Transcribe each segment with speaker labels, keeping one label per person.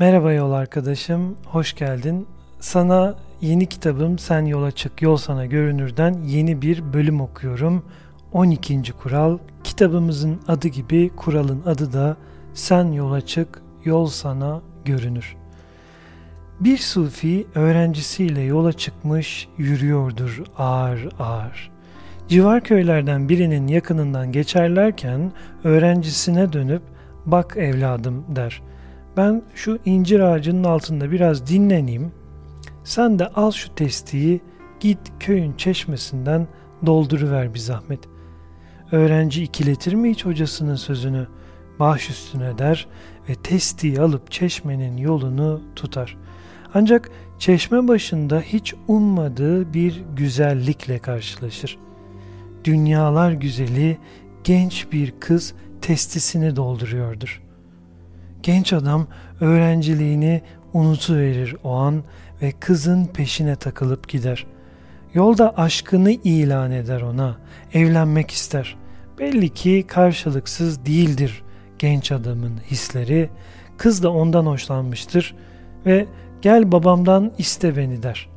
Speaker 1: Merhaba yol arkadaşım, hoş geldin. Sana yeni kitabım Sen Yola Çık, Yol Sana Görünür'den yeni bir bölüm okuyorum. 12. kural. Kitabımızın adı gibi kuralın adı da Sen Yola Çık, Yol Sana Görünür. Bir sufi öğrencisiyle yola çıkmış yürüyordur ağır ağır. Civar köylerden birinin yakınından geçerlerken öğrencisine dönüp bak evladım der. Ben şu incir ağacının altında biraz dinleneyim. Sen de al şu testiyi git köyün çeşmesinden dolduruver bir zahmet. Öğrenci ikiletir mi hiç hocasının sözünü? Baş üstüne der ve testiyi alıp çeşmenin yolunu tutar. Ancak çeşme başında hiç ummadığı bir güzellikle karşılaşır. Dünyalar güzeli genç bir kız testisini dolduruyordur. Genç adam öğrenciliğini unutuverir o an ve kızın peşine takılıp gider. Yolda aşkını ilan eder ona, evlenmek ister. Belli ki karşılıksız değildir genç adamın hisleri. Kız da ondan hoşlanmıştır ve gel babamdan iste beni der.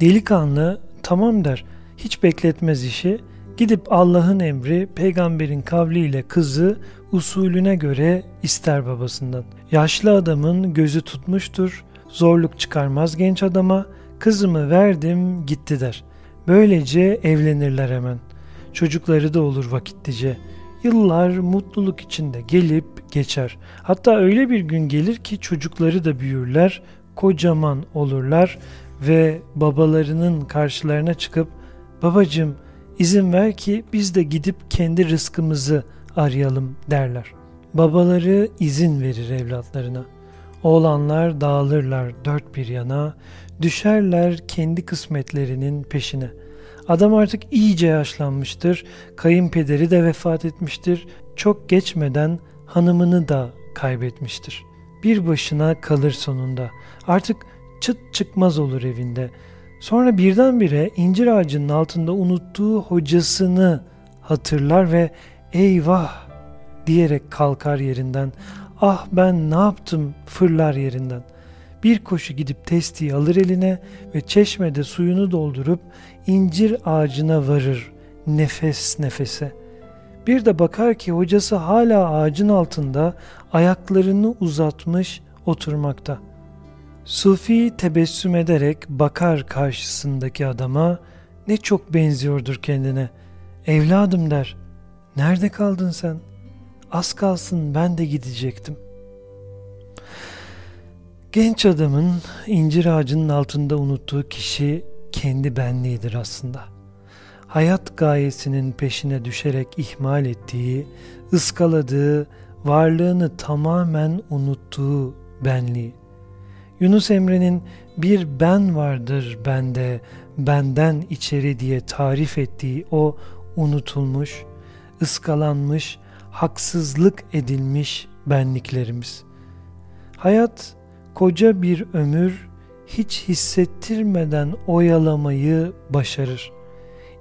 Speaker 1: Delikanlı tamam der, hiç bekletmez işi, gidip Allah'ın emri peygamberin kavliyle kızı usulüne göre ister babasından. Yaşlı adamın gözü tutmuştur, zorluk çıkarmaz genç adama, kızımı verdim gitti der. Böylece evlenirler hemen. Çocukları da olur vakitlice. Yıllar mutluluk içinde gelip geçer. Hatta öyle bir gün gelir ki çocukları da büyürler, kocaman olurlar ve babalarının karşılarına çıkıp babacım izin ver ki biz de gidip kendi rızkımızı arayalım derler. Babaları izin verir evlatlarına. Oğlanlar dağılırlar dört bir yana, düşerler kendi kısmetlerinin peşine. Adam artık iyice yaşlanmıştır, kayınpederi de vefat etmiştir, çok geçmeden hanımını da kaybetmiştir. Bir başına kalır sonunda. Artık çıt çıkmaz olur evinde. Sonra birdenbire incir ağacının altında unuttuğu hocasını hatırlar ve eyvah diyerek kalkar yerinden. Ah ben ne yaptım fırlar yerinden. Bir koşu gidip testiyi alır eline ve çeşmede suyunu doldurup incir ağacına varır nefes nefese. Bir de bakar ki hocası hala ağacın altında ayaklarını uzatmış oturmakta. Sufi tebessüm ederek bakar karşısındaki adama ne çok benziyordur kendine. Evladım der. Nerede kaldın sen? Az kalsın ben de gidecektim. Genç adamın incir ağacının altında unuttuğu kişi kendi benliğidir aslında. Hayat gayesinin peşine düşerek ihmal ettiği, ıskaladığı, varlığını tamamen unuttuğu benliği. Yunus Emre'nin bir ben vardır bende, benden içeri diye tarif ettiği o unutulmuş, ıskalanmış, haksızlık edilmiş benliklerimiz. Hayat koca bir ömür hiç hissettirmeden oyalamayı başarır.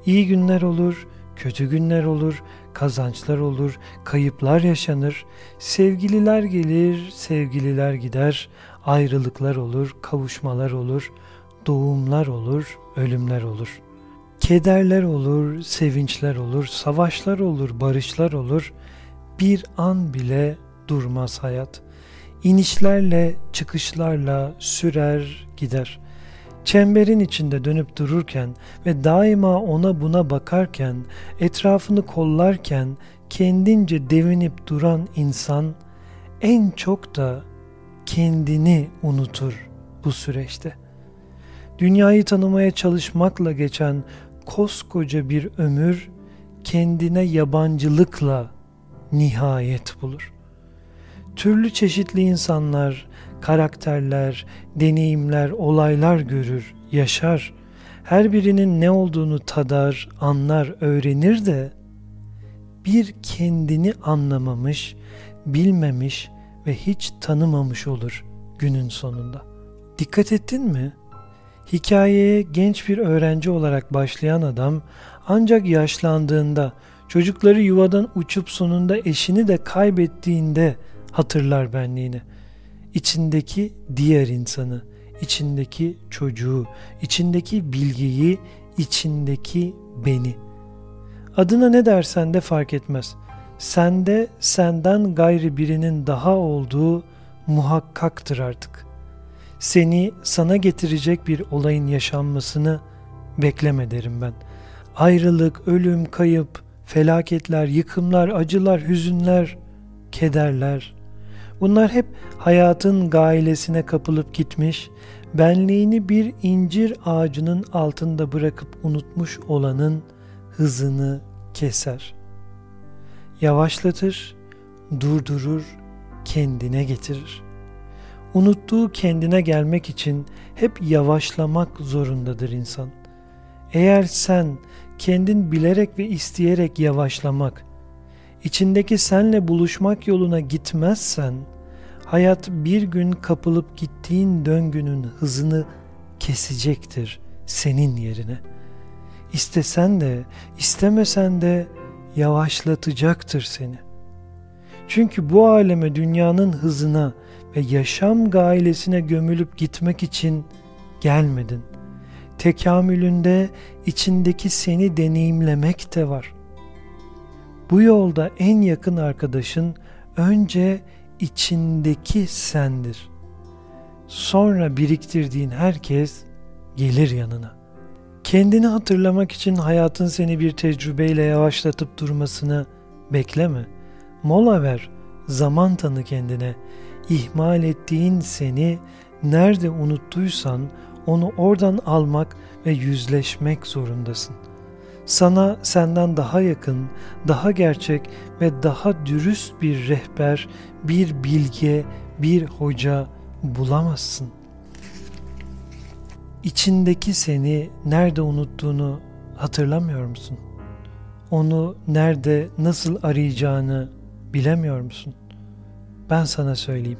Speaker 1: İyi günler olur, kötü günler olur, kazançlar olur, kayıplar yaşanır, sevgililer gelir, sevgililer gider, ayrılıklar olur, kavuşmalar olur, doğumlar olur, ölümler olur. Kederler olur, sevinçler olur, savaşlar olur, barışlar olur. Bir an bile durmaz hayat. İnişlerle, çıkışlarla sürer gider. Çemberin içinde dönüp dururken ve daima ona buna bakarken, etrafını kollarken kendince devinip duran insan en çok da kendini unutur bu süreçte. Dünyayı tanımaya çalışmakla geçen koskoca bir ömür kendine yabancılıkla nihayet bulur. Türlü çeşitli insanlar, karakterler, deneyimler, olaylar görür, yaşar. Her birinin ne olduğunu tadar, anlar, öğrenir de bir kendini anlamamış, bilmemiş ve hiç tanımamış olur günün sonunda. Dikkat ettin mi? Hikayeye genç bir öğrenci olarak başlayan adam ancak yaşlandığında, çocukları yuvadan uçup sonunda eşini de kaybettiğinde hatırlar benliğini. İçindeki diğer insanı, içindeki çocuğu, içindeki bilgiyi, içindeki beni. Adına ne dersen de fark etmez. Sende senden gayri birinin daha olduğu muhakkaktır artık. Seni sana getirecek bir olayın yaşanmasını bekleme derim ben. Ayrılık, ölüm, kayıp, felaketler, yıkımlar, acılar, hüzünler, kederler. Bunlar hep hayatın gailesine kapılıp gitmiş, benliğini bir incir ağacının altında bırakıp unutmuş olanın hızını keser. Yavaşlatır, durdurur, kendine getirir. Unuttuğu kendine gelmek için hep yavaşlamak zorundadır insan. Eğer sen kendin bilerek ve isteyerek yavaşlamak, içindeki senle buluşmak yoluna gitmezsen, hayat bir gün kapılıp gittiğin döngünün hızını kesecektir senin yerine. İstesen de, istemesen de yavaşlatacaktır seni. Çünkü bu aleme dünyanın hızına ve yaşam gailesine gömülüp gitmek için gelmedin. Tekamülünde içindeki seni deneyimlemek de var. Bu yolda en yakın arkadaşın önce içindeki sendir. Sonra biriktirdiğin herkes gelir yanına. Kendini hatırlamak için hayatın seni bir tecrübeyle yavaşlatıp durmasını bekleme. Mola ver, zaman tanı kendine. İhmal ettiğin seni nerede unuttuysan onu oradan almak ve yüzleşmek zorundasın. Sana senden daha yakın, daha gerçek ve daha dürüst bir rehber, bir bilge, bir hoca bulamazsın. İçindeki seni nerede unuttuğunu hatırlamıyor musun? Onu nerede, nasıl arayacağını bilemiyor musun? Ben sana söyleyeyim.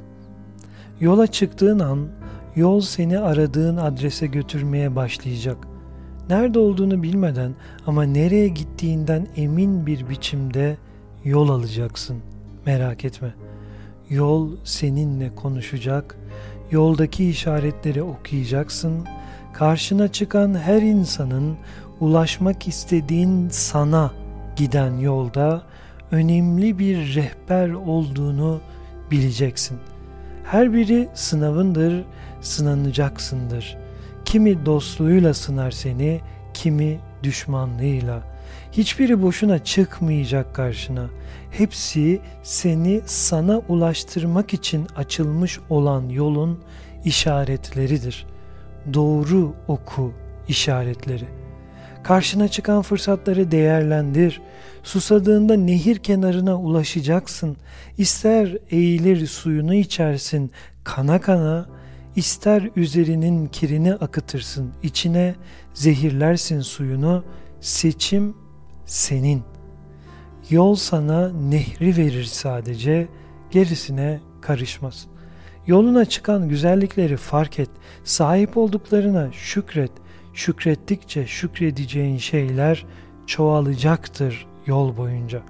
Speaker 1: Yola çıktığın an yol seni aradığın adrese götürmeye başlayacak. Nerede olduğunu bilmeden ama nereye gittiğinden emin bir biçimde yol alacaksın. Merak etme. Yol seninle konuşacak. Yoldaki işaretleri okuyacaksın. Karşına çıkan her insanın ulaşmak istediğin sana giden yolda önemli bir rehber olduğunu bileceksin. Her biri sınavındır, sınanacaksındır. Kimi dostluğuyla sınar seni, kimi düşmanlığıyla. Hiçbiri boşuna çıkmayacak karşına. Hepsi seni sana ulaştırmak için açılmış olan yolun işaretleridir. Doğru oku işaretleri.'' Karşına çıkan fırsatları değerlendir. Susadığında nehir kenarına ulaşacaksın. İster eğilir suyunu içersin kana kana, ister üzerinin kirini akıtırsın. içine zehirlersin suyunu. Seçim senin. Yol sana nehri verir sadece, gerisine karışmaz. Yoluna çıkan güzellikleri fark et, sahip olduklarına şükret, şükrettikçe şükredeceğin şeyler çoğalacaktır yol boyunca.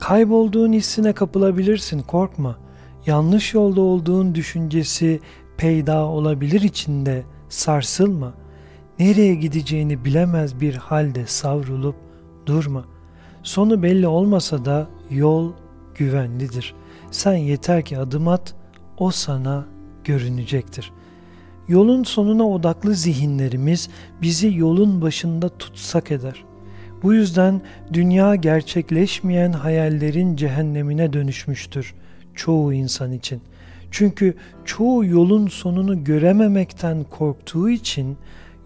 Speaker 1: Kaybolduğun hissine kapılabilirsin korkma. Yanlış yolda olduğun düşüncesi peyda olabilir içinde sarsılma. Nereye gideceğini bilemez bir halde savrulup durma. Sonu belli olmasa da yol güvenlidir. Sen yeter ki adım at, o sana görünecektir.'' Yolun sonuna odaklı zihinlerimiz bizi yolun başında tutsak eder. Bu yüzden dünya gerçekleşmeyen hayallerin cehennemine dönüşmüştür çoğu insan için. Çünkü çoğu yolun sonunu görememekten korktuğu için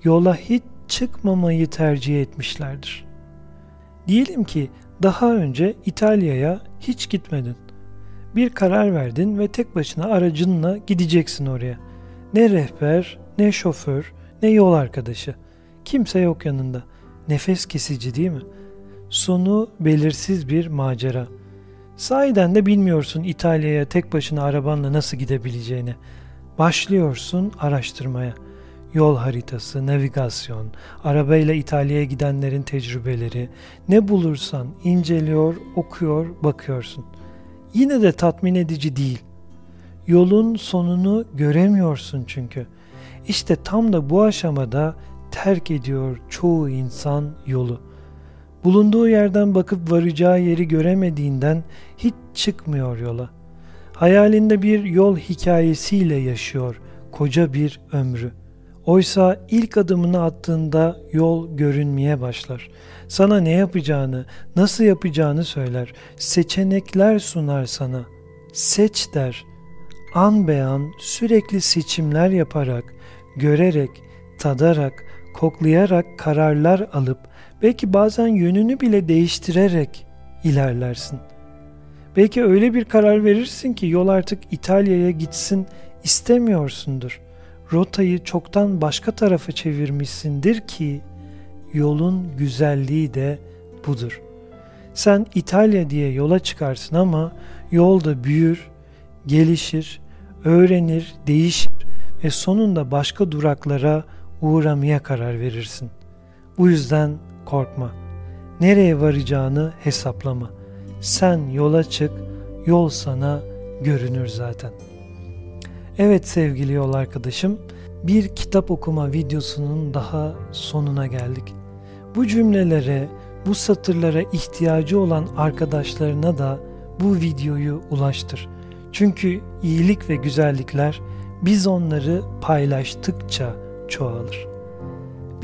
Speaker 1: yola hiç çıkmamayı tercih etmişlerdir. Diyelim ki daha önce İtalya'ya hiç gitmedin. Bir karar verdin ve tek başına aracınla gideceksin oraya. Ne rehber, ne şoför, ne yol arkadaşı. Kimse yok yanında. Nefes kesici değil mi? Sonu belirsiz bir macera. Sahiden de bilmiyorsun İtalya'ya tek başına arabanla nasıl gidebileceğini. Başlıyorsun araştırmaya. Yol haritası, navigasyon, arabayla İtalya'ya gidenlerin tecrübeleri, ne bulursan inceliyor, okuyor, bakıyorsun. Yine de tatmin edici değil. Yolun sonunu göremiyorsun çünkü. İşte tam da bu aşamada terk ediyor çoğu insan yolu. Bulunduğu yerden bakıp varacağı yeri göremediğinden hiç çıkmıyor yola. Hayalinde bir yol hikayesiyle yaşıyor koca bir ömrü. Oysa ilk adımını attığında yol görünmeye başlar. Sana ne yapacağını, nasıl yapacağını söyler. Seçenekler sunar sana. Seç der. An beyan sürekli seçimler yaparak, görerek, tadarak, koklayarak kararlar alıp belki bazen yönünü bile değiştirerek ilerlersin. Belki öyle bir karar verirsin ki yol artık İtalya'ya gitsin istemiyorsundur. Rotayı çoktan başka tarafa çevirmişsindir ki yolun güzelliği de budur. Sen İtalya diye yola çıkarsın ama yolda büyür, gelişir, öğrenir, değişir ve sonunda başka duraklara uğramaya karar verirsin. Bu yüzden korkma. Nereye varacağını hesaplama. Sen yola çık, yol sana görünür zaten. Evet sevgili yol arkadaşım, bir kitap okuma videosunun daha sonuna geldik. Bu cümlelere, bu satırlara ihtiyacı olan arkadaşlarına da bu videoyu ulaştır. Çünkü iyilik ve güzellikler biz onları paylaştıkça çoğalır.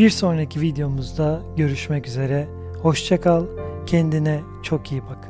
Speaker 1: Bir sonraki videomuzda görüşmek üzere. Hoşçakal, kendine çok iyi bak.